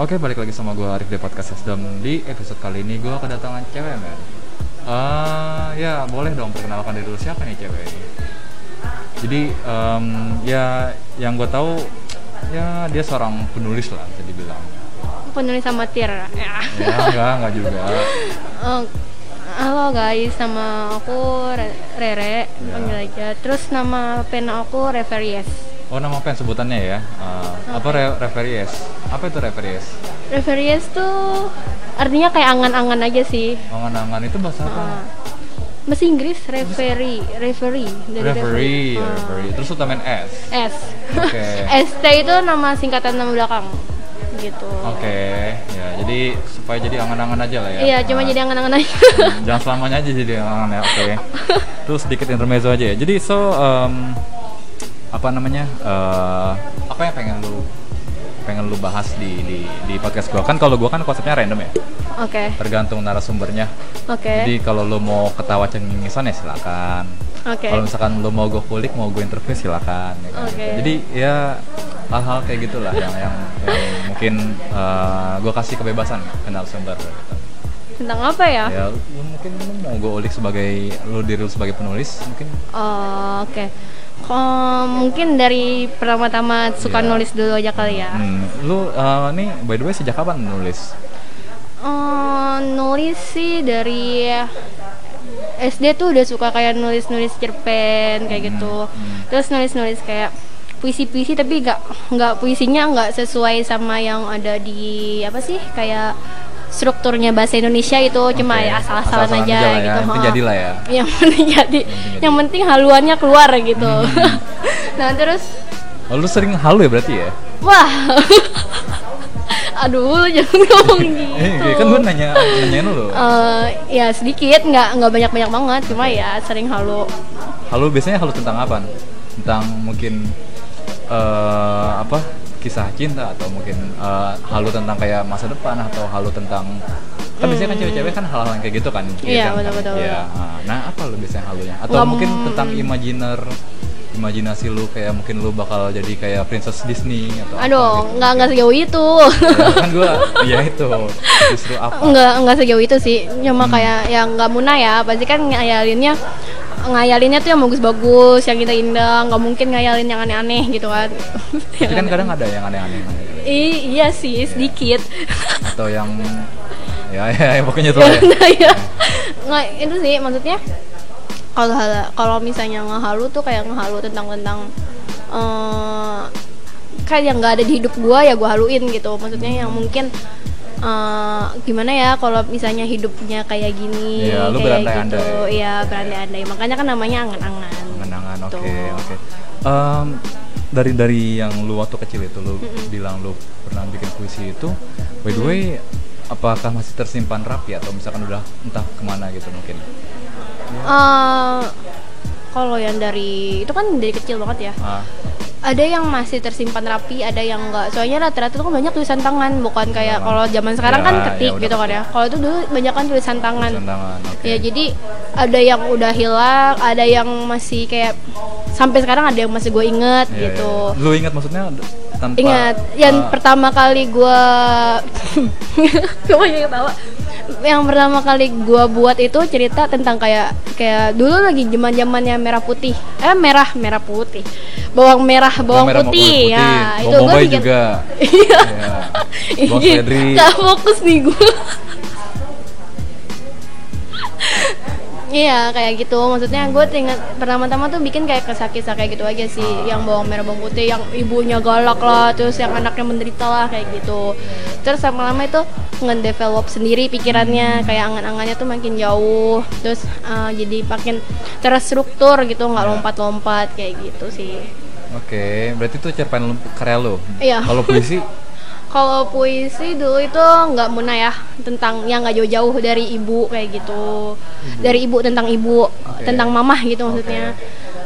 Oke, balik lagi sama gue Arif di Podcast Sesdom. Di episode kali ini gue kedatangan cewek, men Ah, Ya, boleh dong perkenalkan diri dulu. Siapa nih cewek ini? Jadi, em, ya yang gue tahu Ya, dia seorang penulis lah, bisa dibilang. Penulis amatir ya. Ya, enggak, enggak juga. Eh, halo guys, nama aku Re- Rere, Ya. panggil aja. Terus nama pen aku Reveries. Oh, nama pen sebutannya ya? Ah, Apa re referees? Apa itu referees? Reveries tuh artinya kayak angan-angan aja sih. Angan-angan itu bahasa apa? Ah, Bahasa Inggris referee, referee dari Referee, Ah. referee. Terus utamain S. S. Oke. ST itu nama singkatan nama belakang. Gitu. Oke, ya jadi supaya jadi angan-angan aja lah ya. Iya, cuma Ah, jadi angan-angan aja. Jangan selamanya aja jadi angan ya, oke. Terus sedikit intermezzo aja ya. Jadi so um, apa namanya? eh, apa yang pengen lu pengen lu bahas di di, di podcast gua kan kalau gua kan konsepnya random ya Oke. tergantung narasumbernya Oke. jadi kalau lu mau ketawa cengengesan ya silakan Oke. kalau misalkan lu mau gue kulik mau gue interview silakan ya kan? Oke. jadi ya hal-hal kayak gitulah yang yang, yang mungkin gue kasih kebebasan ke narasumber gitu. Tentang apa ya? ya lu, mungkin lu mau gue ulik sebagai lu diri lu sebagai penulis mungkin Oh, oke. Kok mungkin dari pertama-tama suka Iya. nulis dulu aja kali ya. hmm, lu eh, nih by the way sejak kapan nulis Eh, nulis sih dari SD tuh udah suka kayak nulis-nulis cerpen kayak gitu. hmm. Terus nulis-nulis kayak puisi-puisi tapi nggak nggak puisinya nggak sesuai sama yang ada di apa sih kayak strukturnya bahasa Indonesia itu cuma Oke. ya asal-asalan aja, aja lah ya. gitu. Yang penting jadilah ya. Yang penting jadi. Yang penting haluannya keluar gitu. nah terus oh, lu sering halu ya berarti ya Wah. Aduh, jangan ngomong gitu. eh kan gue nanya nanyain lu Eh, ya sedikit, nggak nggak banyak banyak banget, cuma ya sering halu. Halu biasanya halu tentang apa? Tentang mungkin eh apa kisah cinta atau mungkin eh, halu tentang kayak masa depan atau halu tentang kan biasanya kan cewek-cewek kan hal-hal yang kayak gitu kan Hmm. Iya, kan? betul-betul. Iya, nah, nah apa lu biasanya halunya atau Nggak mungkin tentang imajiner imajinasi lu kayak mungkin lu bakal jadi kayak princess Disney atau Aduh, gitu. nggak nggak sejauh itu. Ya, kan gua ya itu justru apa nggak nggak sejauh itu sih, cuma Hmm. kayak yang nggak munah ya. Pasti kan ngayalinnya ngayalinnya tuh yang bagus-bagus, yang indah-indah, nggak mungkin ngayalin yang aneh-aneh gitu kan. tapi kan kadang ada yang aneh-aneh I- iya sih, sedikit. atau yang ya ya, ya pokoknya tuh ya. Nah, ya. Nggak, itu sih maksudnya kalau kalau misalnya ngehalu tuh kayak ngehalu tentang tentang eh kayak yang nggak ada di hidup gua ya gua haluin gitu maksudnya yang mungkin eh gimana ya kalau misalnya hidupnya kayak gini Iya, lu kayak gitu. Iya berandai-andai. Makanya kan namanya angan-angan. Kenangan oke Tuh. oke. Em, dari dari yang lu waktu kecil itu lu bilang lu pernah bikin puisi itu by the way apakah masih tersimpan rapi atau misalkan udah entah ke mana gitu mungkin? Eh, kalau yang dari itu kan dari kecil banget ya. Ah ada yang masih tersimpan rapi, ada yang enggak. Soalnya rata-rata tuh kan banyak tulisan tangan, bukan kayak kalau zaman sekarang Ya, kan ya ketik udah gitu kan ya. Kalau itu dulu banyak kan tulisan tangan. tulisan tangan oke Ya jadi ada yang udah hilang, ada yang masih kayak sampai sekarang ada yang masih gue inget Iya, gitu. iya. lu ingat maksudnya tanpa Ingat yang ah, pertama kali gue ketawa yang pertama kali gua buat itu cerita tentang kayak kayak dulu lagi zaman zamannya merah putih. Eh merah merah putih. Bawang merah bawang, merah sama putih, ya Bawang itu bikin juga. Iya. Iya. Bawang Ih, seledri. Nggak fokus nih gua Iya kayak gitu. Maksudnya gue ingat pertama-tama tuh bikin kayak kisah-kisah kayak gitu aja sih. Yang bawang merah bawang putih yang ibunya galak lah terus yang anaknya menderita lah kayak gitu. Terus lama-lama itu ngedevelop sendiri pikirannya. Kayak angan-angannya tuh makin jauh. Terus eh, jadi makin terstruktur gitu nggak lompat-lompat kayak gitu sih. Oke berarti itu cerpen karya lu? Iya. kalau puisi Kalau puisi dulu itu nggak munah ya tentang yang nggak jauh-jauh dari ibu kayak gitu, dari ibu tentang ibu, tentang mamah gitu maksudnya.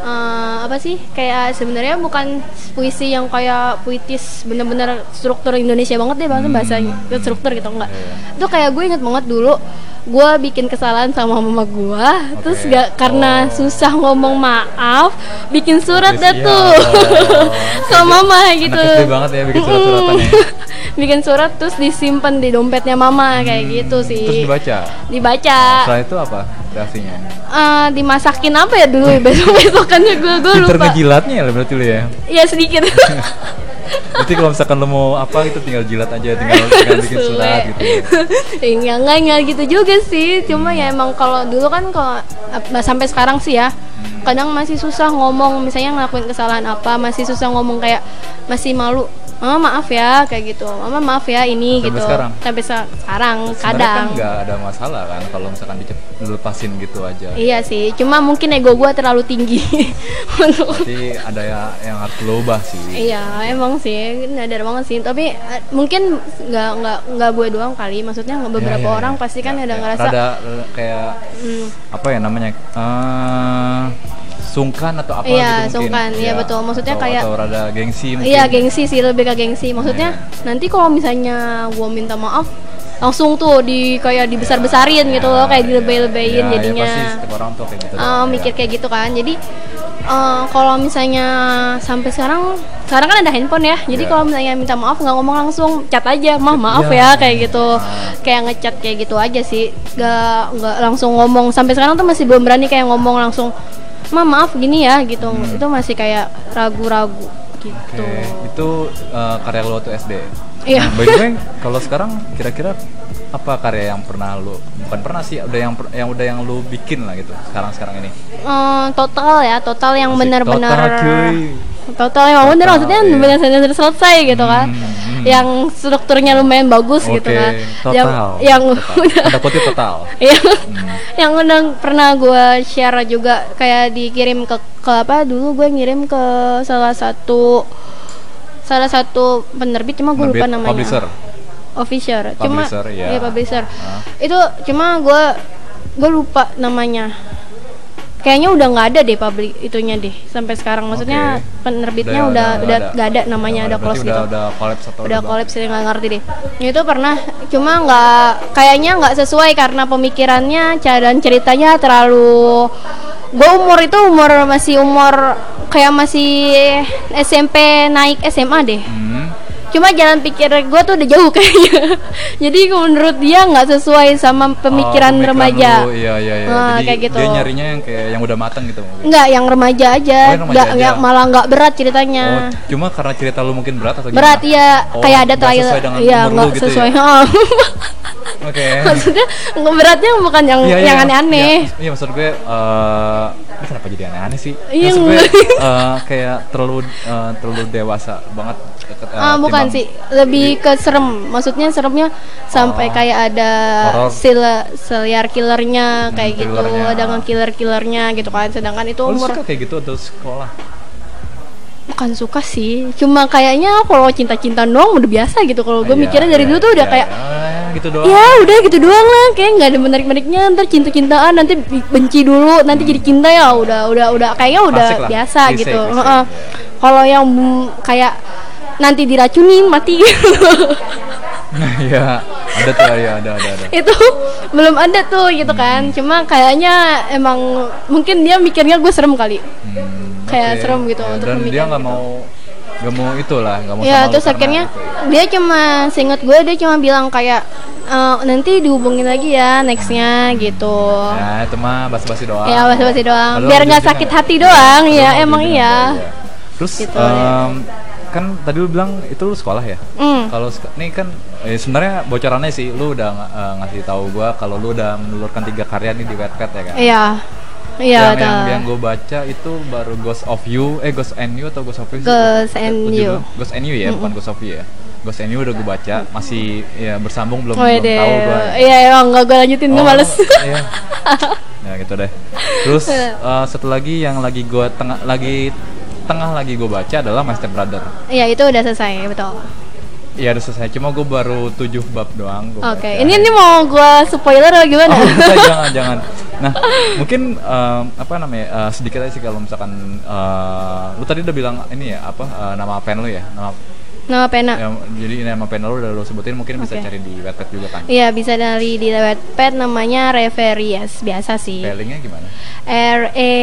Eh, apa sih kayak sebenarnya bukan puisi yang kayak puitis bener-bener struktur Indonesia banget deh bahasa bahasa struktur gitu enggak. Iya. Itu kayak gue inget banget dulu gue bikin kesalahan sama mama gue terus Oke. gak karena Oh. susah ngomong maaf bikin surat dah Iya, tuh oh. sama mama gitu Anak banget ya bikin surat-suratan ya. bikin surat terus disimpan di dompetnya mama kayak gitu sih Hmm, Terus dibaca. dibaca Setelah itu apa reaksinya? Eh, dimasakin apa ya dulu besok besokannya gue gue lupa ngejilatnya ya berarti lu ya. ya sedikit Berarti kalau misalkan lu mau apa gitu tinggal jilat aja, tinggal, tinggal bikin surat gitu. Enggak, enggak, enggak gitu juga sih Cuma ya emang kalau dulu kan kalau sampai sekarang sih ya Kadang masih susah ngomong misalnya ngelakuin kesalahan apa Masih susah ngomong kayak masih malu Mama maaf ya kayak gitu Mama maaf ya ini Sampai gitu sekarang? Sampai se- sekarang Sebenarnya kadang kan nggak ada masalah kan kalau misalkan dilepasin gitu aja. Iya sih, cuma mungkin ego gua terlalu tinggi Berarti ada ya, yang harus lo ubah sih. Iya, emang sih, nadar banget sih. Tapi eh, mungkin nggak nggak nggak gue doang kali. Maksudnya nggak beberapa Ya, ya, ya. orang pasti kan Ya, ada ya. ngerasa Rada eh, kayak hmm, apa ya namanya? eh sungkan atau apa Iya, gitu mungkin. sungkan. Iya, betul. Maksudnya atau, kayak- atau rada gengsi mungkin. Iya gengsi sih lebih ke gengsi. Maksudnya Iya. nanti kalau misalnya gue minta maaf langsung tuh di kayak dibesar-besarin gitu loh, kayak dilebay-lebayin Ya, jadinya. Ya, pasti orang tuh kayak gitu. Dong, mikir ya. kayak gitu kan. Jadi eh, kalau misalnya sampai sekarang sekarang kan ada handphone ya. Jadi Iya. kalau misalnya minta maaf nggak ngomong langsung chat aja, "Mah, maaf Iya. ya." kayak gitu. Kayak ngechat kayak gitu aja sih. Gak nggak langsung ngomong sampai sekarang tuh masih belum berani kayak ngomong langsung, "Mah, maaf gini ya." gitu. Hmm. Itu masih kayak ragu-ragu gitu. Oke, itu eh, karya lo waktu SD. Iya. Nah, by the way, kalau sekarang kira-kira apa karya yang pernah lo bukan pernah sih, udah yang yang udah yang lo bikin lah gitu sekarang sekarang ini. Eh, total ya, total yang benar-benar Total, total yang benar Total, maksudnya iya. benar benar selesai gitu kan. Hmm. Yang strukturnya lumayan bagus gitu Oke, kan. total. Yang yang Total. udah total. yang, Hmm. yang udah pernah gue share juga kayak dikirim ke ke apa dulu gue ngirim ke salah satu salah satu penerbit cuma gue lupa Penerbit, namanya publisher. official cuma Publisher, iya. iya publisher Ah. itu cuma gue gue lupa namanya kayaknya udah nggak ada deh publik itunya deh sampai sekarang. Maksudnya Oke. penerbitnya Udah- udah udah udah nggak nggak ada namanya Udah ada close udah, gitu. Udah collapse atau udah udah collab sih nggak ngerti deh. Itu pernah cuma nggak kayaknya nggak sesuai karena pemikirannya cara dan ceritanya terlalu gue umur itu umur masih umur kayak masih SMP naik SMA deh. Hmm. Cuma jalan pikir gue tuh udah jauh kayaknya jadi menurut dia nggak sesuai sama pemikiran, Oh, remaja lu, iya iya iya. Nah, Jadi kayak gitu. dia nyarinya yang kayak yang udah matang gitu mungkin. Enggak, yang remaja aja, Oh, yang remaja nggak aja. nggak- malah nggak berat Oh, ceritanya. cuma karena cerita lu mungkin berat atau berat gimana? ya, Oh, kayak ada nggak trial, iya nggak gitu sesuai. ya? Oh. Oke. Maksudnya nggak beratnya bukan yang iya, yang aneh-aneh. Iya, iya, maksud gue eh ini kenapa jadi aneh-aneh sih? Iya, maksud gue nggak. eh, kayak terlalu eh, terlalu dewasa banget eh, Ah, bukan sih, lebih ke serem. Maksudnya seremnya sampai Oh. kayak ada sila, seliar killernya kayak Hmm, gitu, killernya. ada killer killernya gitu kan. Sedangkan itu Oh, umur suka kayak gitu atau sekolah? bukan suka sih, cuma kayaknya kalau cinta-cinta doang udah biasa gitu. Kalau gue Iya, mikirnya dari iya, dulu tuh udah iya, kayak gitu doang. Ya udah gitu doang lah, kayak nggak ada menarik-menariknya. Ntar cinta-cintaan, nanti benci dulu, nanti jadi cinta ya udah udah udah kayaknya udah biasa gitu. iya. Kalau yang mm, kayak nanti diracunin mati iya, ada tuh ya, ada ada ada. itu belum ada tuh gitu kan. Hmm. Cuma kayaknya emang mungkin dia mikirnya gue serem kali. Hmm, Kayak oke. serem gitu Ya, untuk dan dia nggak gitu. mau nggak mau itulah nggak mau Ya sama terus akhirnya itu. dia cuma seinget gue dia cuma bilang kayak "E, nanti dihubungin lagi ya nextnya gitu. ya itu mah basa-basi doang Ya basa-basi doang. Padahal Biar nggak sakit hati doang, ya, emang iya. terus Gitu, em, kan tadi lu bilang itu lu sekolah ya Hmm. kalau nih kan eh, sebenarnya bocorannya sih lu udah eh, ngasih tahu gua kalau lu udah menelurkan tiga karya nih di Wattpad ya kan Iya. Iya, yang, yang, yang gue baca itu baru Ghost of You eh Ghost and You atau Ghost of You sih? Ghost and You. Ghost and You ya bukan Ghost of You ya Ghost and You udah gue baca masih ya bersambung belum Oh, belum deh. tahu gue Iya, emang nggak gue lanjutin, gue Oh, males. iya. ya gitu deh terus eh, satu lagi yang lagi gue tengah lagi tengah lagi gue baca adalah My Step Brother Iya, itu udah selesai, betul. Iya udah selesai, cuma gue baru 7 bab doang Oke, baca. ini ini mau gue spoiler atau gimana? Oh, enggak, jangan jangan. Nah, mungkin em, apa namanya eh, sedikit aja sih kalau misalkan eh, lu tadi udah bilang ini ya apa eh, nama fan lu ya, nama Nama pena. Ya, jadi nama pena lo udah lo sebutin mungkin bisa Oke. cari di Wattpad juga kan. Iya bisa dari di Wattpad namanya Reverias biasa sih. Spellingnya gimana? R E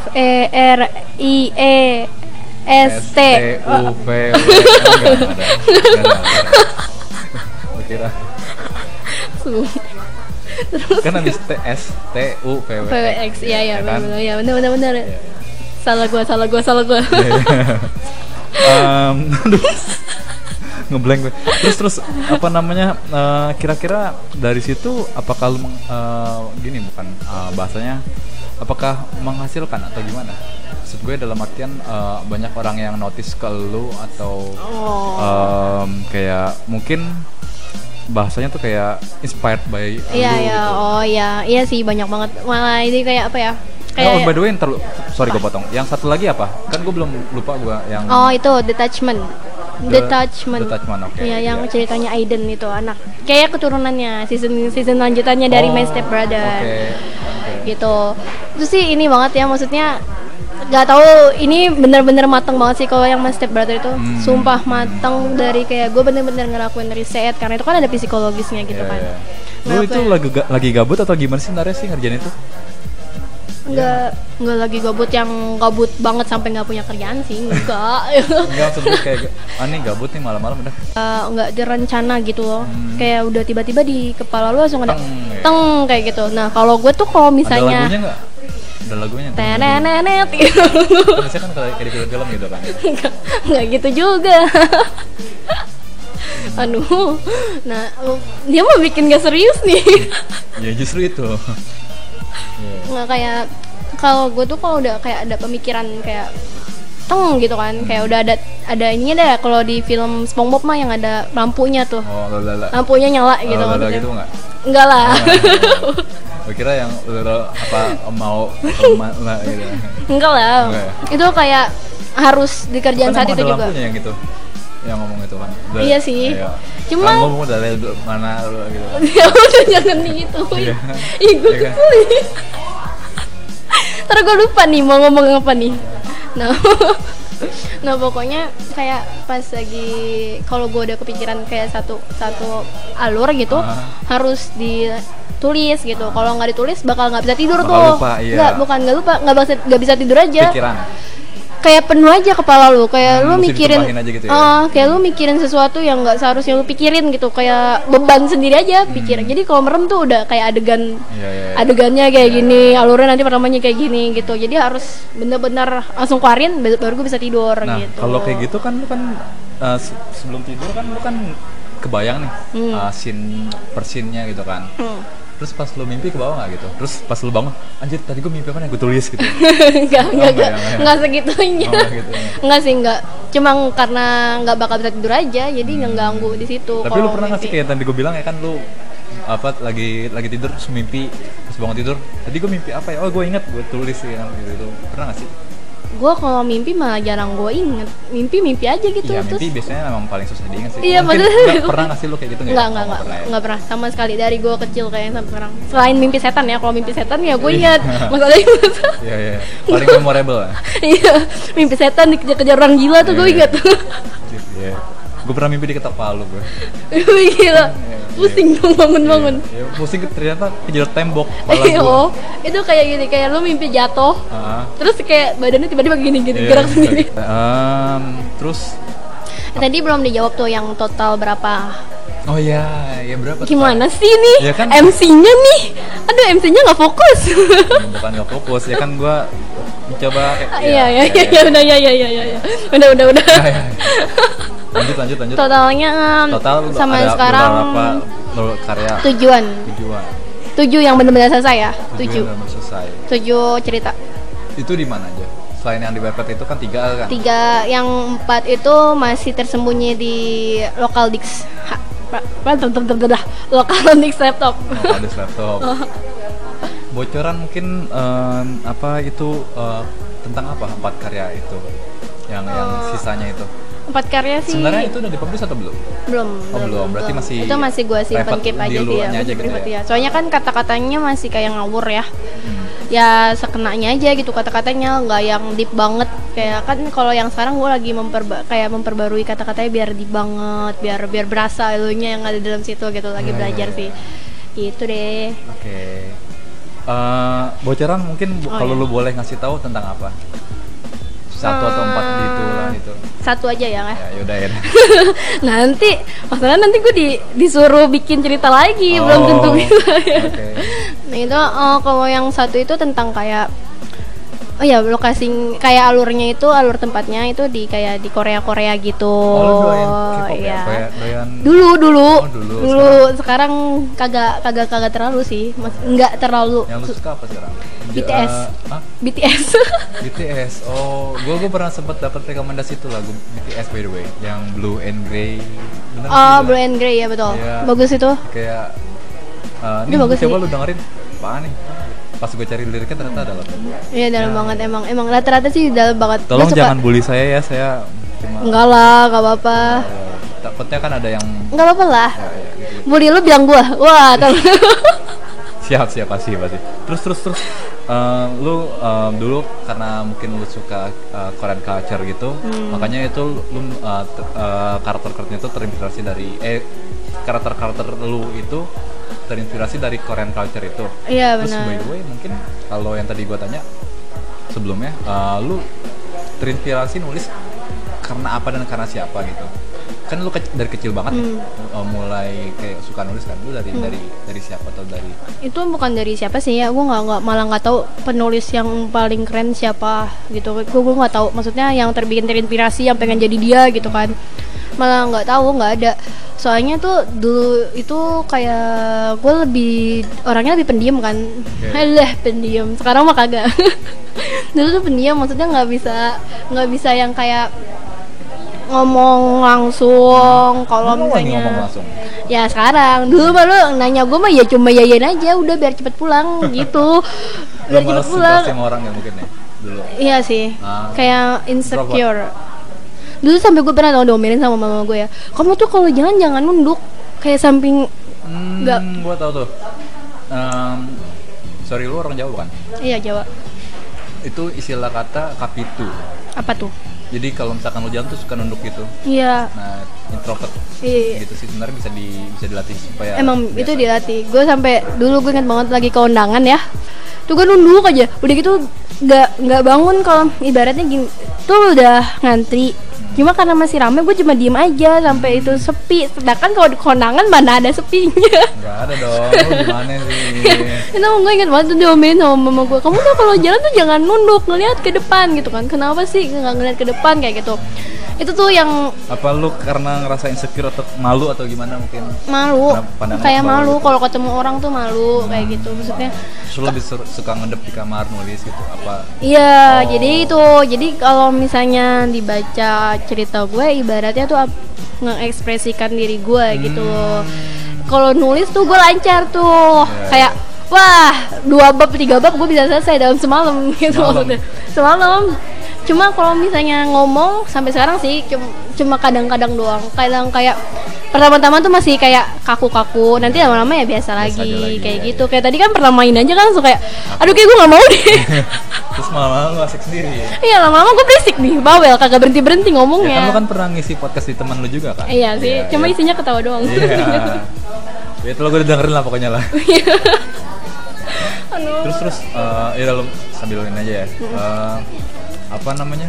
F E R I E S T. U V kira kan habis T S T U V W X. Iya iya kan? benar ya benar benar benar. Iya. Salah gua salah gua salah gua. Em, aduh. ngeblank gue. Terus terus apa namanya? eh, kira-kira dari situ apakah lu eh, gini bukan eh, bahasanya apakah menghasilkan atau gimana? Maksud gue dalam artian eh, banyak orang yang notice ke lu atau Oh. em, kayak mungkin bahasanya tuh kayak inspired by Iya lu iya gitu. oh iya iya sih banyak banget malah ini kayak apa ya Eh, oh, by kayak the way, ntar sorry gue potong. Yang satu lagi apa? Kan gue belum lupa gue yang oh itu detachment The- detachment Detachment, oke, Iya, yang iya. ceritanya Aiden itu anak kayak keturunannya season season lanjutannya dari My Oh, Step Brother Oke. oke. gitu itu sih ini banget ya maksudnya nggak tahu ini bener-bener mateng banget sih kalau yang My Step Brother itu Hmm. sumpah mateng dari kayak gue bener-bener ngelakuin riset karena itu kan ada psikologisnya gitu Iya, kan iya. Lu itu kayak- lagi lagi gabut atau gimana sih sebenarnya sih ngerjain itu? Nggak nggak lagi gabut yang gabut banget sampai nggak punya kerjaan sih enggak Enggak gue kayak ah nih gabut nih malam-malam udah. Eh, nggak direncana gitu loh Hmm. kayak udah tiba-tiba di kepala lu langsung ada Teng, ya. teng kayak gitu nah kalau gue tuh kalau Ada lagunya misalnya enggak? Ada lagunya. tenenet gitu Kan biasanya kan kayak di film-film gitu kan. nggak nggak gitu juga aduh nah dia mau bikin gak serius nih ya justru itu. Iya. nggak kayak kalau gue tuh kalau udah kayak ada pemikiran kayak teng gitu kan kayak udah ada ada ininya deh kalau di film SpongeBob mah yang ada lampunya tuh Oh, lala. lampunya nyala gitu lala gitu enggak? enggak lah Gue kira yang lala apa mau ma- lah gitu. enggak lah ya? itu kayak harus dikerjain saat itu juga lampunya yang gitu. Yang ngomong itu kan. Udah- Iya sih. Iya. Cuma- Kamu ngomong dari mana lu gitu. ya udah jangan Iya. ih gue kan? kesel ntar gue lupa nih mau ngomong apa nih nah nah pokoknya kayak pas lagi kalau gue udah kepikiran kayak satu satu alur gitu Ah. harus ditulis gitu kalau nggak ditulis bakal nggak bisa tidur Bakal tuh lupa, iya. nggak bukan nggak lupa nggak bisa nggak bisa tidur aja Pikiran. Kayak penuh aja kepala lu kayak Hmm, lu mikirin aja gitu ya? Ah, kayak lu mikirin sesuatu yang nggak seharusnya lu pikirin gitu kayak beban sendiri aja pikiran jadi kalau merem tuh udah kayak adegan Hmm. Iya, iya. iya. adegannya kayak gini alurnya nanti pertamanya kayak gini gitu jadi harus bener-bener langsung keluarin ba- baru gue bisa tidur Nah, gitu kalau kayak gitu kan lu kan uh, se- sebelum tidur kan lu kan kebayang nih Hmm. uh, scene per scene-nya gitu kan. Hmm. Terus pas lu mimpi ke bawah nggak gitu? Terus pas lu bangun, anjir tadi gue mimpi apa yang gue tulis gitu. enggak enggak enggak enggak ya, enggak. enggak segitunya Oh, gitu ya. enggak sih enggak cuma karena nggak bakal bisa tidur aja jadi ngeganggu di situ Hmm. Tapi lu pernah nggak sih kayak tadi gue bilang ya kan lu apa lagi lagi tidur terus mimpi terus bangun tidur tadi gue mimpi apa ya oh gue inget gue tulis ya gitu pernah gak sih gue kalau mimpi malah jarang gue inget mimpi mimpi aja gitu Iya terus mimpi biasanya memang paling susah diingat sih Iya, Mungkin maksudnya- nggak pernah gak sih lu kayak gitu nggak Enggak, ya? enggak, enggak, pernah ya? enggak pernah sama sekali dari gue kecil kayaknya sampai sekarang. Selain mimpi setan ya, kalau mimpi setan ya gue ingat. Masalahnya Iya iya paling memorable lah iya, mimpi setan dikejar-kejar orang gila tuh gue Iya, ingat. Iya. Gue pernah mimpi diketok palu gue. Wih, gila. Pusing dong bangun-bangun. Iya, pusing ternyata kejar tembok kepala Iya, oh, itu kayak gini, kayak lu mimpi jatuh, Ah. terus kayak badannya tiba-tiba gini-gini Iya. gerak sendiri. Terus Tadi belum dijawab tuh yang total berapa. oh iya, ya berapa? tuh, Gimana sih nih Ya kan- MC-nya nih? Aduh, MC-nya nggak fokus. Bukan gak fokus, ya kan gue mencoba kayak- Iya, iya, iya, iya, udah, iya, iya, iya, iya. Udah, udah, udah. Lanjut lanjut lanjut. Totalnya Total lu sampai ada sekarang berapa karya? tujuan Tujuan. tujuh yang benar-benar selesai ya tujuh Tujuan udah selesai. tujuh cerita Itu di mana aja? Selain yang di website itu kan tiga kan? tiga yang empat itu masih tersembunyi di lokal dix lokal dix laptop Oh, ada laptop. Bocoran mungkin em, apa itu eh, tentang apa empat karya itu? Yang yang Eh, sisanya itu. Empat karya sih Sebenarnya itu udah dipublish atau belum? belum Oh, belum. Berarti masih itu masih gue simpen keep aja luarnya dia aja gitu ya? ya soalnya kan kata-katanya masih kayak ngawur ya Hmm. ya sekenanya aja gitu kata-katanya nggak yang deep banget kayak kan kalau yang sekarang gue lagi memperba kayak memperbarui kata-katanya biar deep banget biar biar berasa elunya yang ada dalam situ gitu lagi Iya, belajar iya, sih gitu deh Oke. Eh, bocoran mungkin Oh, kalau iya. lu boleh ngasih tahu tentang apa? Satu atau empat gitu lah itu. Satu aja ya nggak? Ya yaudah ya. nanti masalahnya nanti gue di, disuruh bikin cerita lagi Oh, belum tentu bisa ya Oke. nah itu eh, kalau yang satu itu tentang kayak oh ya lokasi kayak alurnya itu alur tempatnya itu di kayak di Korea Korea gitu Oh, doyan ya? iya. Doyan dulu dulu Oh, dulu. sekarang, kagak kagak kagak terlalu sih Mas, nggak terlalu yang lu su- suka apa sekarang? BTS. Eh, hah? BTS BTS. Oh, gua gua pernah sempat dapat rekomendasi itu lagu BTS by the way, yang Blue and Grey. Bener oh Blue and Grey ya betul Iya. bagus itu Kayak eh, Itu ini bagus coba sih. lu dengerin. Apaan nih? Pas gue cari liriknya ternyata dalam. iya dalam Ya. banget emang emang rata-rata sih dalam banget Tolong suka- jangan bully saya ya, saya cuma enggak lah nggak apa-apa eh, takutnya kan ada yang nggak apa-apa lah ya, ya, gitu. Bully lu bilang gua wah siap siap pasti pasti terus terus terus eh, lu eh, dulu karena mungkin lu suka eh, Korean culture gitu Hmm. makanya itu lu ter- eh, karakter karakternya itu terinspirasi dari eh karakter karakter lu itu terinspirasi dari Korean culture itu. Iya terus by benar the way mungkin kalau yang tadi gua tanya sebelumnya eh, lu terinspirasi nulis karena apa dan karena siapa gitu? Kan lu ke- dari kecil banget Hmm. eh, mulai kayak suka nulis kan? Lu dari dari dari siapa atau dari? Itu bukan dari siapa sih ya gue nggak nggak malah nggak tahu penulis yang paling keren siapa gitu. Gue gue nggak tahu maksudnya yang terbikin terinspirasi yang pengen jadi dia gitu kan malah nggak tahu nggak ada. Soalnya tuh dulu itu kayak gue lebih orangnya lebih pendiam kan. Alah pendiam. Sekarang mah kagak. Dulu tuh pendiam maksudnya nggak bisa nggak bisa yang kayak ngomong langsung kalau misalnya ngomong langsung? Ya sekarang. Dulu lu nanya gue mah ya cuma yayan aja udah biar cepet pulang. Gitu. Biar cepet pulang. sama orang ya mungkin ya dulu. Iya sih. Ah. kayak insecure dulu sampai gue pernah tau diomelin sama mama gue ya kamu tuh kalau jalan jangan nunduk kayak samping hmm, Nggak. gua tahu tuh Em, sorry lu orang Jawa bukan iya Jawa itu istilah kata kapitu apa tuh jadi kalau misalkan lu jalan tuh suka nunduk gitu iya nah introvert Iya. gitu sih sebenarnya bisa di bisa dilatih supaya Emang biasa. itu dilatih. Gue sampai dulu gue ingat banget lagi ke undangan ya. Tuh gue nunduk aja. Udah gitu nggak nggak bangun kalau ibaratnya gini. Tuh udah ngantri. Cuma karena masih rame gue cuma diem aja sampai itu sepi. Sedangkan kalau di kondangan mana ada sepinya. nggak ada dong gimana sih itu gue inget banget tuh diomelin sama mama gue kamu tuh kalau jalan tuh jangan nunduk ngeliat ke depan gitu kan kenapa sih nggak ngeliat ke depan kayak gitu itu tuh yang apa lu karena ngerasa insecure atau malu atau gimana mungkin malu kayak malu gitu. kalau ketemu orang tuh malu kayak gitu maksudnya Terus lebih suka ngedep di kamar nulis gitu apa Iya, Oh. jadi itu. Jadi kalau misalnya dibaca cerita gue, ibaratnya tuh mengekspresikan diri gue gitu. Kalau nulis tuh gue lancar tuh, Hmm. Iya. kayak wah dua bab tiga bab gue bisa selesai dalam semalam gitu Semalam? maksudnya. Semalam. Cuma kalau misalnya ngomong sampai sekarang sih cuma kadang-kadang doang. Kadang kayak pertama-tama tuh masih kayak kaku-kaku. Nanti lama-lama ya biasa, Biasa lagi, lagi, kayak ya, gitu. Kayak tadi kan pernah main aja kan langsung kayak aduh kayak gue nggak mau deh. terus malah lu asik sendiri ya Iya lama-lama gue berisik nih, bawel kagak berhenti berhenti Ya ngomongnya. kan lu kan pernah ngisi podcast di teman lu juga kan? Iya sih, cuma iya. isinya ketawa doang. Iya. Ya itu lo gue dengerin lah pokoknya lah. Aduh. Terus terus eh ya lu sambil aja ya. Eh, apa namanya?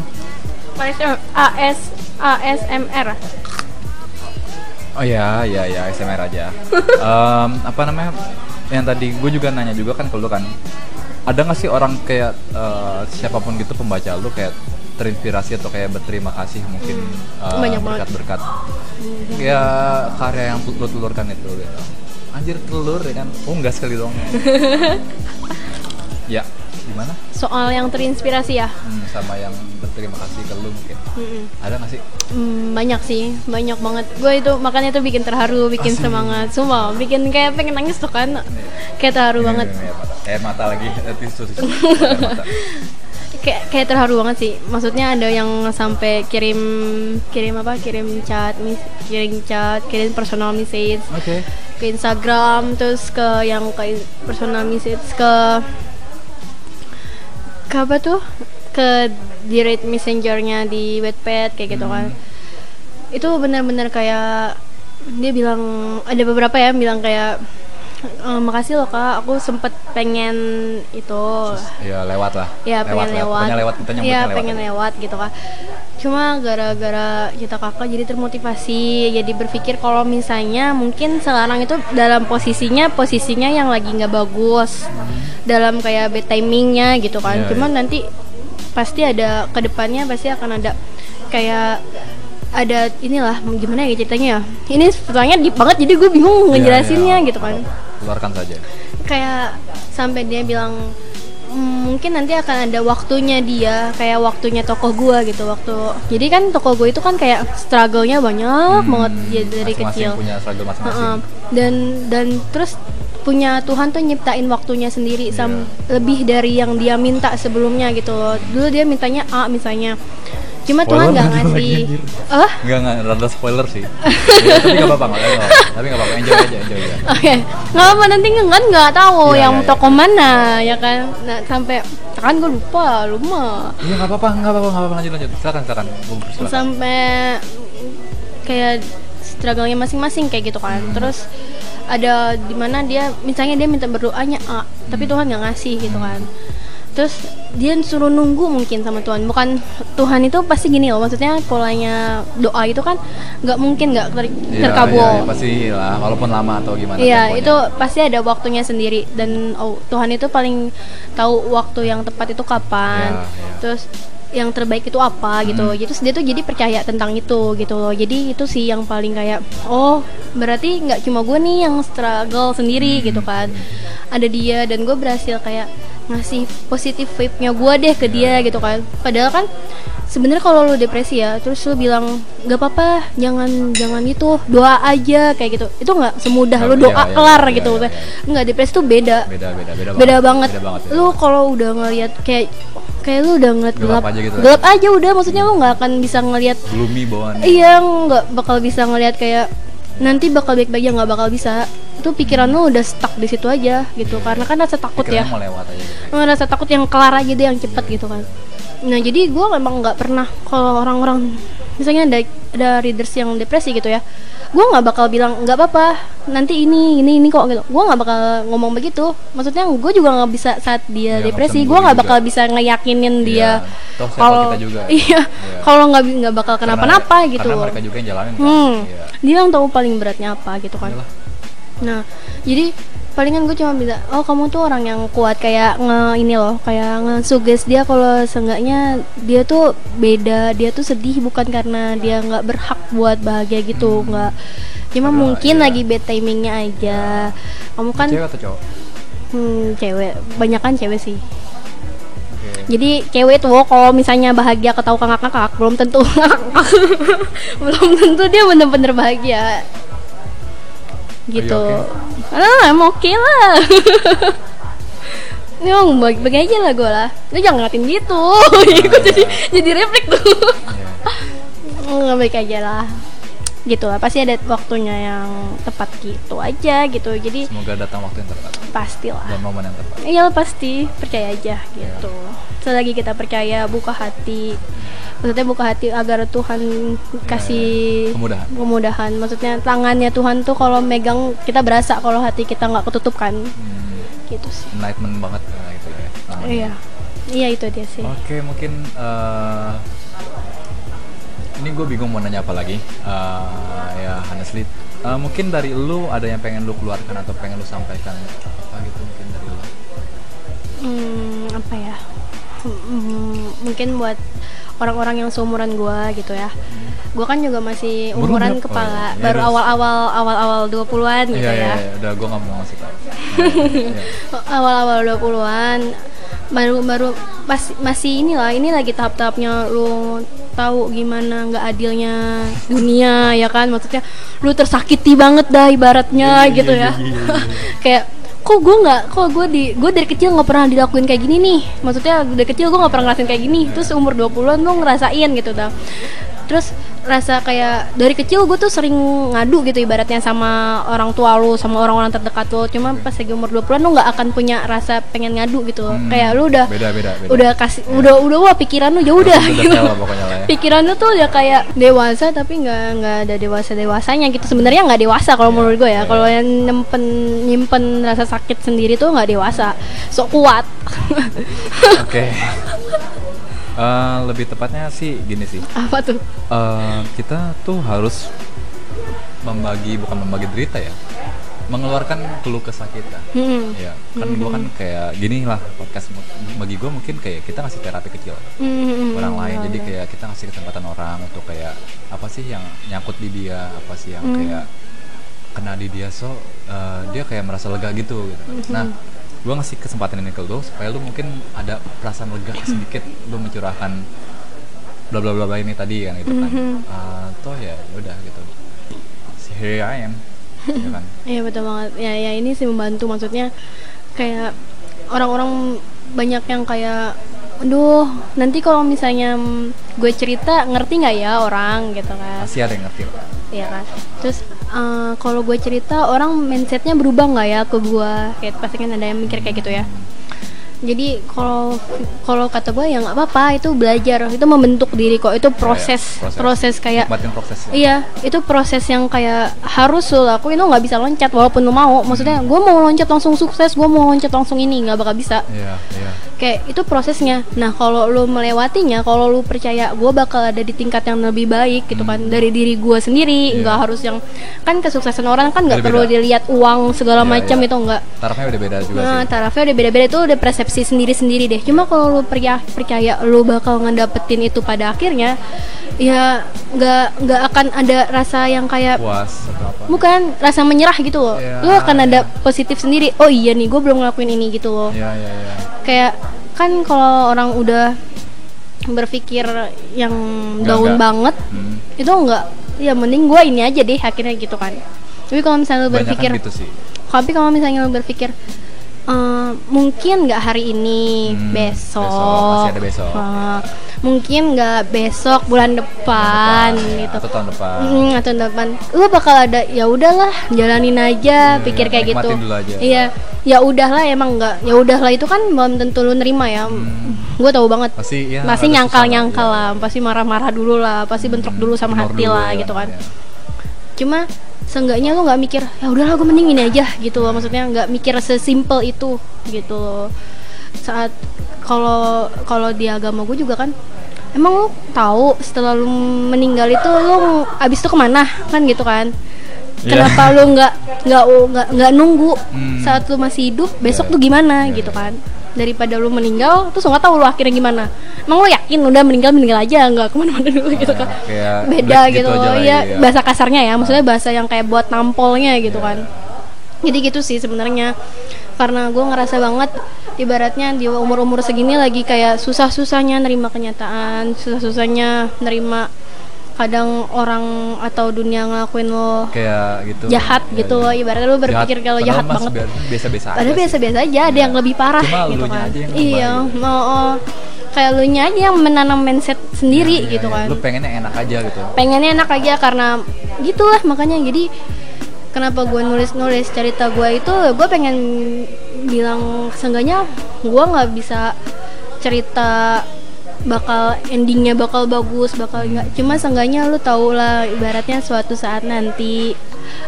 AS ASMR. Oh ya, ya ya SMR aja. Em, apa namanya? Yang tadi gue juga nanya juga kan kalau lu kan ada nggak sih orang kayak eh, siapa pun gitu pembaca lu kayak terinspirasi atau kayak berterima kasih mungkin eh, Banyak banget. berkat-berkat ya karya yang lu telurkan itu gitu. Anjir telur ya kan? Oh enggak sekali dong. ya, gimana? Soal yang terinspirasi ya. Hmm, sama yang berterima kasih ke lu mungkin. Mm-mm. Ada nggak sih? Hmm, banyak sih, banyak banget. Gue itu makanya itu bikin terharu, bikin Asli. semangat, semua, bikin kayak pengen nangis tuh kan. Kayak terharu Ini, banget. ini, ini, air mata. Air mata lagi. Eh, tisu, tisu. Kayak kayak terharu banget sih. Maksudnya ada yang sampai kirim kirim apa? Kirim chat, mis- kirim chat, kirim personal message Oke. ke Instagram terus ke yang ke personal message ke ke apa tuh? Ke direct messengernya di Wattpad kayak gitu kan. Itu benar-benar kayak dia bilang ada beberapa ya bilang kayak "Eh, makasih loh kak. Aku sempet pengen itu. Ya lewat lah. Ya pengen lewat, lewat. Kita ya lewat pengen aja. lewat gitu kan cuma gara-gara kita kakak jadi termotivasi jadi berpikir kalau misalnya mungkin sekarang itu dalam posisinya posisinya yang lagi nggak bagus dalam kayak bad timingnya gitu kan. Iya, cuman nanti pasti ada ke depannya pasti akan ada kayak ada inilah gimana ya ceritanya ya? Ini soalnya deep banget jadi gue bingung Iya, ngejelasinnya iya. gitu kan keluarkan saja. Kayak sampai dia bilang "Hmm, mungkin nanti akan ada waktunya dia kayak waktunya tokoh gua gitu waktu jadi kan tokoh gue itu kan kayak struggle-nya banyak banget ya dari Hmm, Masing-masing kecil. punya struggle masing-masing. Heeh. dan dan terus punya Tuhan tuh nyiptain waktunya sendiri sam lebih dari yang dia minta sebelumnya gitu loh. dulu dia mintanya A misalnya cuma Tuhan Spoiler nggak lagi, ngasih anjir. ah Enggak, enggak, rada spoiler sih ya, Tapi gak apa-apa, nggak apa-apa Tapi gak apa-apa, enjoy aja, enjoy aja Oke, nggak apa nanti kan nggak tahu Iya, yang iya. toko mana ya kan. Nah sampai kan gue lupa, lupa. Iya gak apa-apa, gak apa-apa, gak apa-apa, lanjut, lanjut Silakan, silakan, silakan Sampai kayak struggle-nya masing-masing kayak gitu kan. Hmm. Terus ada di mana dia misalnya dia minta berdoanya A, tapi Hmm. Tuhan nggak ngasih gitu kan. Terus dia suruh nunggu mungkin sama Tuhan. Bukan Tuhan itu pasti gini loh, maksudnya polanya doa itu kan nggak mungkin nggak ter- Iya, terkabul. iya, iya, pasti lah, walaupun lama atau gimana Iya, itu pasti ada waktunya sendiri dan oh, Tuhan itu paling tahu waktu yang tepat itu kapan. Iya, iya. Terus yang terbaik itu apa gitu. Hmm. Jadi dia tuh jadi percaya tentang itu gitu loh. Jadi itu sih yang paling kayak oh, berarti nggak cuma gue nih yang struggle sendiri Hmm. gitu kan. Ada dia dan gue berhasil kayak ngasih positif vibe-nya gue deh ke dia Iya. gitu kan. Padahal kan sebenarnya kalau lu depresi ya terus lu bilang nggak apa-apa jangan jangan itu doa aja kayak gitu itu nggak semudah lu Iya, doa iya, kelar iya, gitu iya, iya. nggak depresi tuh beda Beda, beda, beda, beda banget, Beda banget, beda lu banget. kalau udah ngelihat kayak kayak lu udah ngeliat Gelap gelap aja gitu ya? gelap aja udah maksudnya lu nggak akan bisa ngelihat Gloomy bawaan iya nggak bakal bisa ngelihat kayak nanti bakal baik-baik ya nggak bakal bisa itu pikiran lu udah stuck di situ aja gitu. Karena kan rasa takut ya. Pikirannya mau lewat aja gitu. Rasa takut yang kelar aja deh yang cepet gitu kan. Nah jadi gue memang nggak pernah kalau orang-orang misalnya ada ada readers yang depresi gitu ya gue nggak bakal bilang nggak apa-apa nanti ini ini ini kok gitu. Gue nggak bakal ngomong begitu. Maksudnya gue juga nggak bisa saat dia Iya, nggak depresi gue nggak bakal bisa ngeyakinin dia Iya, kalau iya Iya. kalau nggak nggak bakal kenapa-napa gitu Karena mereka juga yang jalanin kan? Hmm Iya. dia yang tahu paling beratnya apa gitu kan. Iyalah. Nah, jadi palingan gue cuma bisa, oh kamu tuh orang yang kuat kayak nge ini loh, kayak nge-suggest dia kalau seenggaknya dia tuh beda, dia tuh sedih bukan karena dia nggak berhak buat bahagia gitu, nggak. Cuma Padahal, mungkin iya. lagi bad timingnya aja. Kamu kan Cewek atau cowok? hmm, cewek, banyak kan cewek sih. Jadi cewek tuh kalau misalnya bahagia ketawa ngakak-ngakak belum tentu belum tentu dia bener-bener bahagia gitu. Are Ah, emang oke lah. Ini emang bagi-bagi aja lah gue lah. Lu jangan ngeliatin gitu. Ikut jadi jadi refleks tuh. Iya. Nggak baik aja lah. Gitu lah. Pasti ada waktunya yang tepat gitu aja gitu. Jadi Semoga datang waktu yang tepat pasti lah. dan momen yang tepat. Iya pasti percaya aja gitu. Selagi kita percaya buka hati, maksudnya buka hati agar Tuhan kasih Kemudahan. kemudahan. Maksudnya tangannya Tuhan tuh kalau megang kita berasa kalau hati kita nggak ketutup kan, Hmm, gitu sih. enlightenment banget gitu ya. Iya, iya itu dia sih. Oke, mungkin eh, ini gue bingung mau nanya apa lagi. Eh, ya, honestly, eh, mungkin dari lu ada yang pengen lu keluarkan atau pengen lu sampaikan apa gitu mungkin dari lu. Hmm, apa ya? Hmm, mungkin buat orang-orang yang seumuran gua gitu ya. Gua kan juga masih umuran berapa? kepala, Oh, iya. baru Iya, awal-awal awal-awal 20-an gitu Iya, iya, ya. iya, udah gue nggak mau ngasih tau. Iya. awal-awal 20-an baru baru pas masih inilah ini lagi tahap-tahapnya lu tahu gimana nggak adilnya dunia ya kan? Maksudnya lu tersakiti banget dah ibaratnya Iya, gitu ya. kayak kok gue nggak kok gue di gue dari kecil nggak pernah dilakuin kayak gini nih? Maksudnya dari kecil gue nggak pernah ngerasain kayak gini. Terus umur 20-an lu ngerasain gitu dah terus rasa kayak dari kecil gue tuh sering ngadu gitu ibaratnya sama orang tua lu sama orang-orang terdekat lu. Cuma pas lagi umur 20-an lu nggak akan punya rasa pengen ngadu gitu. Hmm, kayak lu udah beda beda beda. udah kasih udah udah wah pikiran lu ya udah gitu. lah lah ya. pikiran lu tuh udah kayak dewasa tapi nggak nggak ada dewasa dewasanya gitu. Sebenarnya nggak dewasa kalau menurut gue ya. kalau yang nyimpen nyimpen rasa sakit sendiri tuh nggak dewasa. Sok kuat. Oke Eh, lebih tepatnya sih gini sih apa tuh Eh, kita tuh harus membagi bukan membagi derita ya mengeluarkan keluh kesah kita hmm. ya kan gua kan kayak gini lah podcast bagi gue mungkin kayak kita ngasih terapi kecil Hmm, orang lain iya, jadi kayak kita ngasih kesempatan orang untuk kayak apa sih yang nyangkut di dia apa sih yang Hmm. kayak kena di dia so eh, dia kayak merasa lega gitu, gitu. Hmm. nah gue ngasih kesempatan ini ke lo supaya lu mungkin ada perasaan lega sedikit lu mencurahkan bla bla bla bla ini tadi kan gitu kan Mhm. Eh, toh ya udah gitu here I am ya kan Iya betul banget. Ya ya ini sih membantu maksudnya kayak orang-orang banyak yang kayak aduh nanti kalau misalnya gue cerita ngerti nggak ya orang gitu kan masih ada yang ngerti kok. Iya kan? Terus eh, kalau gue cerita orang mindsetnya berubah nggak ya ke gue? Kayak pasti kan ada yang mikir kayak gitu ya. Jadi kalau kalau kata gue ya nggak apa-apa itu belajar. Itu membentuk diri kok. Itu proses proses. proses kayak nikmatin prosesnya Iya, itu proses yang kayak harus lo lakuin. Lo nggak bisa loncat walaupun lo mau. Maksudnya, gue mau loncat langsung sukses, gue mau loncat langsung ini. Nggak bakal bisa. iya iya Kayak itu prosesnya. Nah, kalau lo melewatinya, kalau lo percaya gue bakal ada di tingkat yang lebih baik gitu kan dari diri gue sendiri, Iya. nggak harus yang kan kesuksesan orang kan nggak perlu dilihat uang segala Iya, macam iya. itu enggak. tarafnya udah beda juga Nah, sih tarafnya udah beda-beda itu udah persepsi sendiri-sendiri deh. Cuma kalau lu percaya, percaya lu bakal ngedapetin itu pada akhirnya, ya nggak nggak akan ada rasa yang kayak puas atau apa bukan rasa menyerah gitu loh. Iya, Lu akan ada positif sendiri. Oh iya nih, gue belum ngelakuin ini gitu loh. iya iya iya Kayak kan kalau orang udah berpikir yang down nggak. banget, Hmm. itu enggak. Ya mending gue ini aja deh akhirnya gitu kan. Tapi kalau misalnya lu Banyak berpikir kan gitu sih tapi kalau misalnya lo berpikir "Eh, mungkin nggak hari ini Hmm, besok, besok, masih ada besok. Eh, mungkin nggak besok bulan depan, Depan, gitu atau tahun depan Hmm, atau tahun depan lo bakal ada ya udahlah jalanin aja Iya, pikir kayak gitu dulu aja. iya ya udahlah emang nggak ya udahlah itu kan belum tentu lu nerima ya gue tahu banget Hmm. pasti ya pasti nyangkal nyangkal iya. lah pasti marah-marah dulu lah pasti bentrok dulu sama hati dulu lah ya, gitu kan iya. cuma seenggaknya lo nggak mikir ya udahlah gue mending ini aja gitu loh maksudnya nggak mikir sesimpel itu gitu loh saat kalau kalau di agama gue juga kan emang lo tahu setelah lu meninggal itu lo abis itu ke mana kan gitu kan Iya. kenapa lu nggak nggak nggak nggak nunggu Hmm. saat lu masih hidup besok Iya. tuh gimana Iya, gitu kan daripada lu meninggal terus nggak tahu lu akhirnya gimana. Emang lu yakin udah meninggal meninggal aja nggak ke mana-mana dulu gitu kan. Kayak beda black gitu, aja lah, ya iya. bahasa kasarnya ya maksudnya bahasa yang kayak buat nampolnya gitu Iya. kan. Jadi gitu sih sebenarnya. Karena gue ngerasa banget ibaratnya di umur umur segini lagi kayak susah susahnya nerima kenyataan susah susahnya nerima kadang orang atau dunia ngelakuin lo kayak gitu jahat Iya, gitu loh ibaratnya lo berpikir kalau jahat banget biasa-biasa Padahal sih. biasa-biasa aja, ada Iya. yang lebih parah Cuma gitu kan. aja yang iya, mau oh, kayak lu nya aja yang menanam mindset sendiri iya, gitu iya. kan. lu pengennya enak aja gitu Pengennya enak aja karena gitulah makanya jadi kenapa gue nulis-nulis cerita gue itu gue pengen bilang seenggaknya gue nggak bisa cerita bakal endingnya bakal bagus bakal nggak. Cuma seenggaknya lu tau lah ibaratnya suatu saat nanti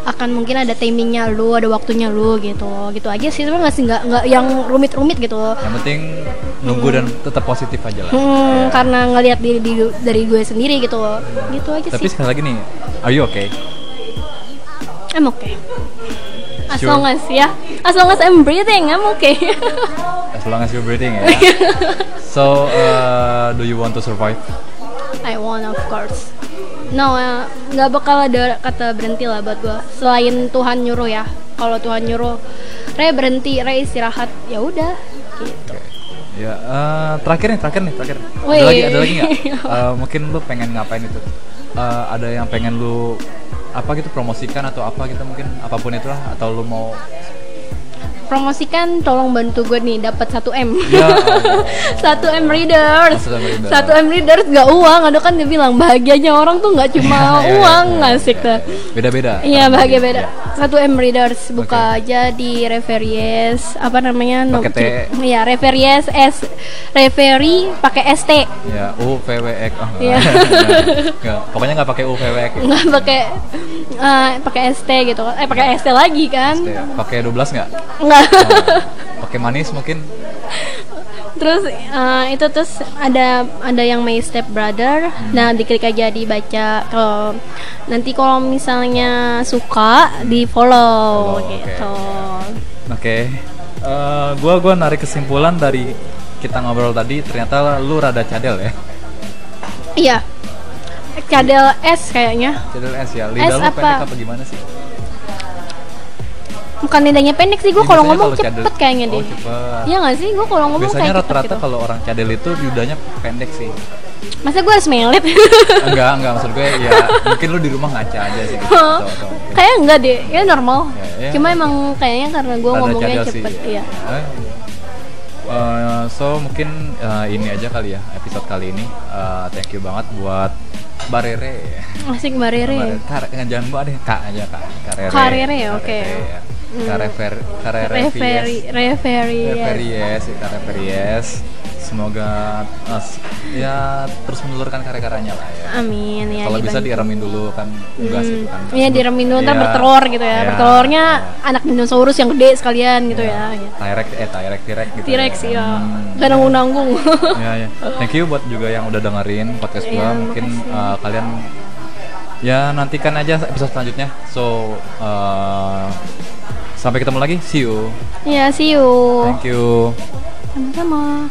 akan mungkin ada timingnya lu ada waktunya lu gitu. Gitu aja sih sebenarnya nggak sih nggak nggak yang rumit-rumit gitu. Yang penting nunggu dan tetap positif aja lah. Hmm, Iya. karena ngelihat diri, diri- dari gue sendiri gitu. Gitu aja tapi sih. sekali lagi nih are you okay? I'm okay. As Sure. long as ya. As long as I'm breathing I'm okay as long as you're breathing ya so uh, do you want to survive I want of course no eh, nggak bakal ada kata berhenti lah buat gue selain Tuhan nyuruh ya kalau Tuhan nyuruh Re berhenti Re istirahat ya udah gitu Ya, eh, terakhir nih, terakhir nih, terakhir. Wih. Ada lagi, ada lagi nggak? Eh, mungkin lu pengen ngapain itu? Eh, ada yang pengen lu apa gitu promosikan atau apa gitu mungkin apa pun itulah atau lu mau promosikan tolong bantu gue nih dapat 1 m Ya, 1 m readers Oh, 1M readers. 1 m readers gak uang ada kan dia bilang bahagianya orang tuh nggak cuma Iya, iya, uang iya, ngasik tuh beda-beda. Iya Karena bahagia mungkin, beda. ya. Satu M readers buka aja di Reveries apa namanya? no-. Iya Reveries S Reverie pakai ST. Ya, U V W X. Oh, Iya. Nggak, pokoknya nggak pakai U V W X. Nggak pakai eh, pakai ST gitu. Eh pakai ST lagi kan? Pakai 12 nggak? Enggak. Oh, pakai manis mungkin. terus eh, itu terus ada ada yang My Step Brother. Nah, diklik aja dibaca. Kalau nanti kalau misalnya suka di follow oke. gitu. Oke. Eh, gua gua narik kesimpulan dari kita ngobrol tadi ternyata lu rada cadel ya. Iya. Cadel S kayaknya. Cadel S ya. Lidah S lu apa? pendek apa gimana sih? Bukan lidahnya pendek sih, gue Ya, kalau ngomong cepet cadel- kayaknya Oh, deh. cepet. Iya gak sih? Gue kalau ngomong Biasanya kayak rata-rata gitu. kalau orang cadel itu lidahnya pendek sih. Masa gue harus melet? enggak, enggak maksud gue ya mungkin lu di rumah ngaca aja sih gitu. Oh, atau- atau mungkin kayak enggak deh, ya normal. Ya, ya. Cuma emang kayaknya karena gue ngomongnya cepet, sih. iya. Eh, eh, so mungkin eh, ini aja kali ya episode kali ini. Eh, thank you banget buat Barere. Asik Mbak Rere. Barere. Kar, jangan mbak deh, kak aja kak. Karere. Karere, oke. ya. Karere Referi, referi. Reveries, Kareveries. Semoga eh, s- ya terus menelurkan karya-karyanya lah ya. Amin ya. Kalau bisa dibantu. diremin dulu kan sih Hmm, kan. Iya diremin dulu ntar Iya, bertelur gitu ya. iya, Bertelurnya iya. anak dinosaurus yang gede sekalian gitu ya. Iya. T-Rex eh T-Rex T-Rex gitu. T-Rex ya. ya. Hmm. Gak nanggung-nanggung. ya ya thank you buat juga yang udah dengerin podcast gua Iya, mungkin uh, kalian ya nantikan aja episode selanjutnya so uh, sampai ketemu lagi see you Ya, see you. thank you Sama-sama.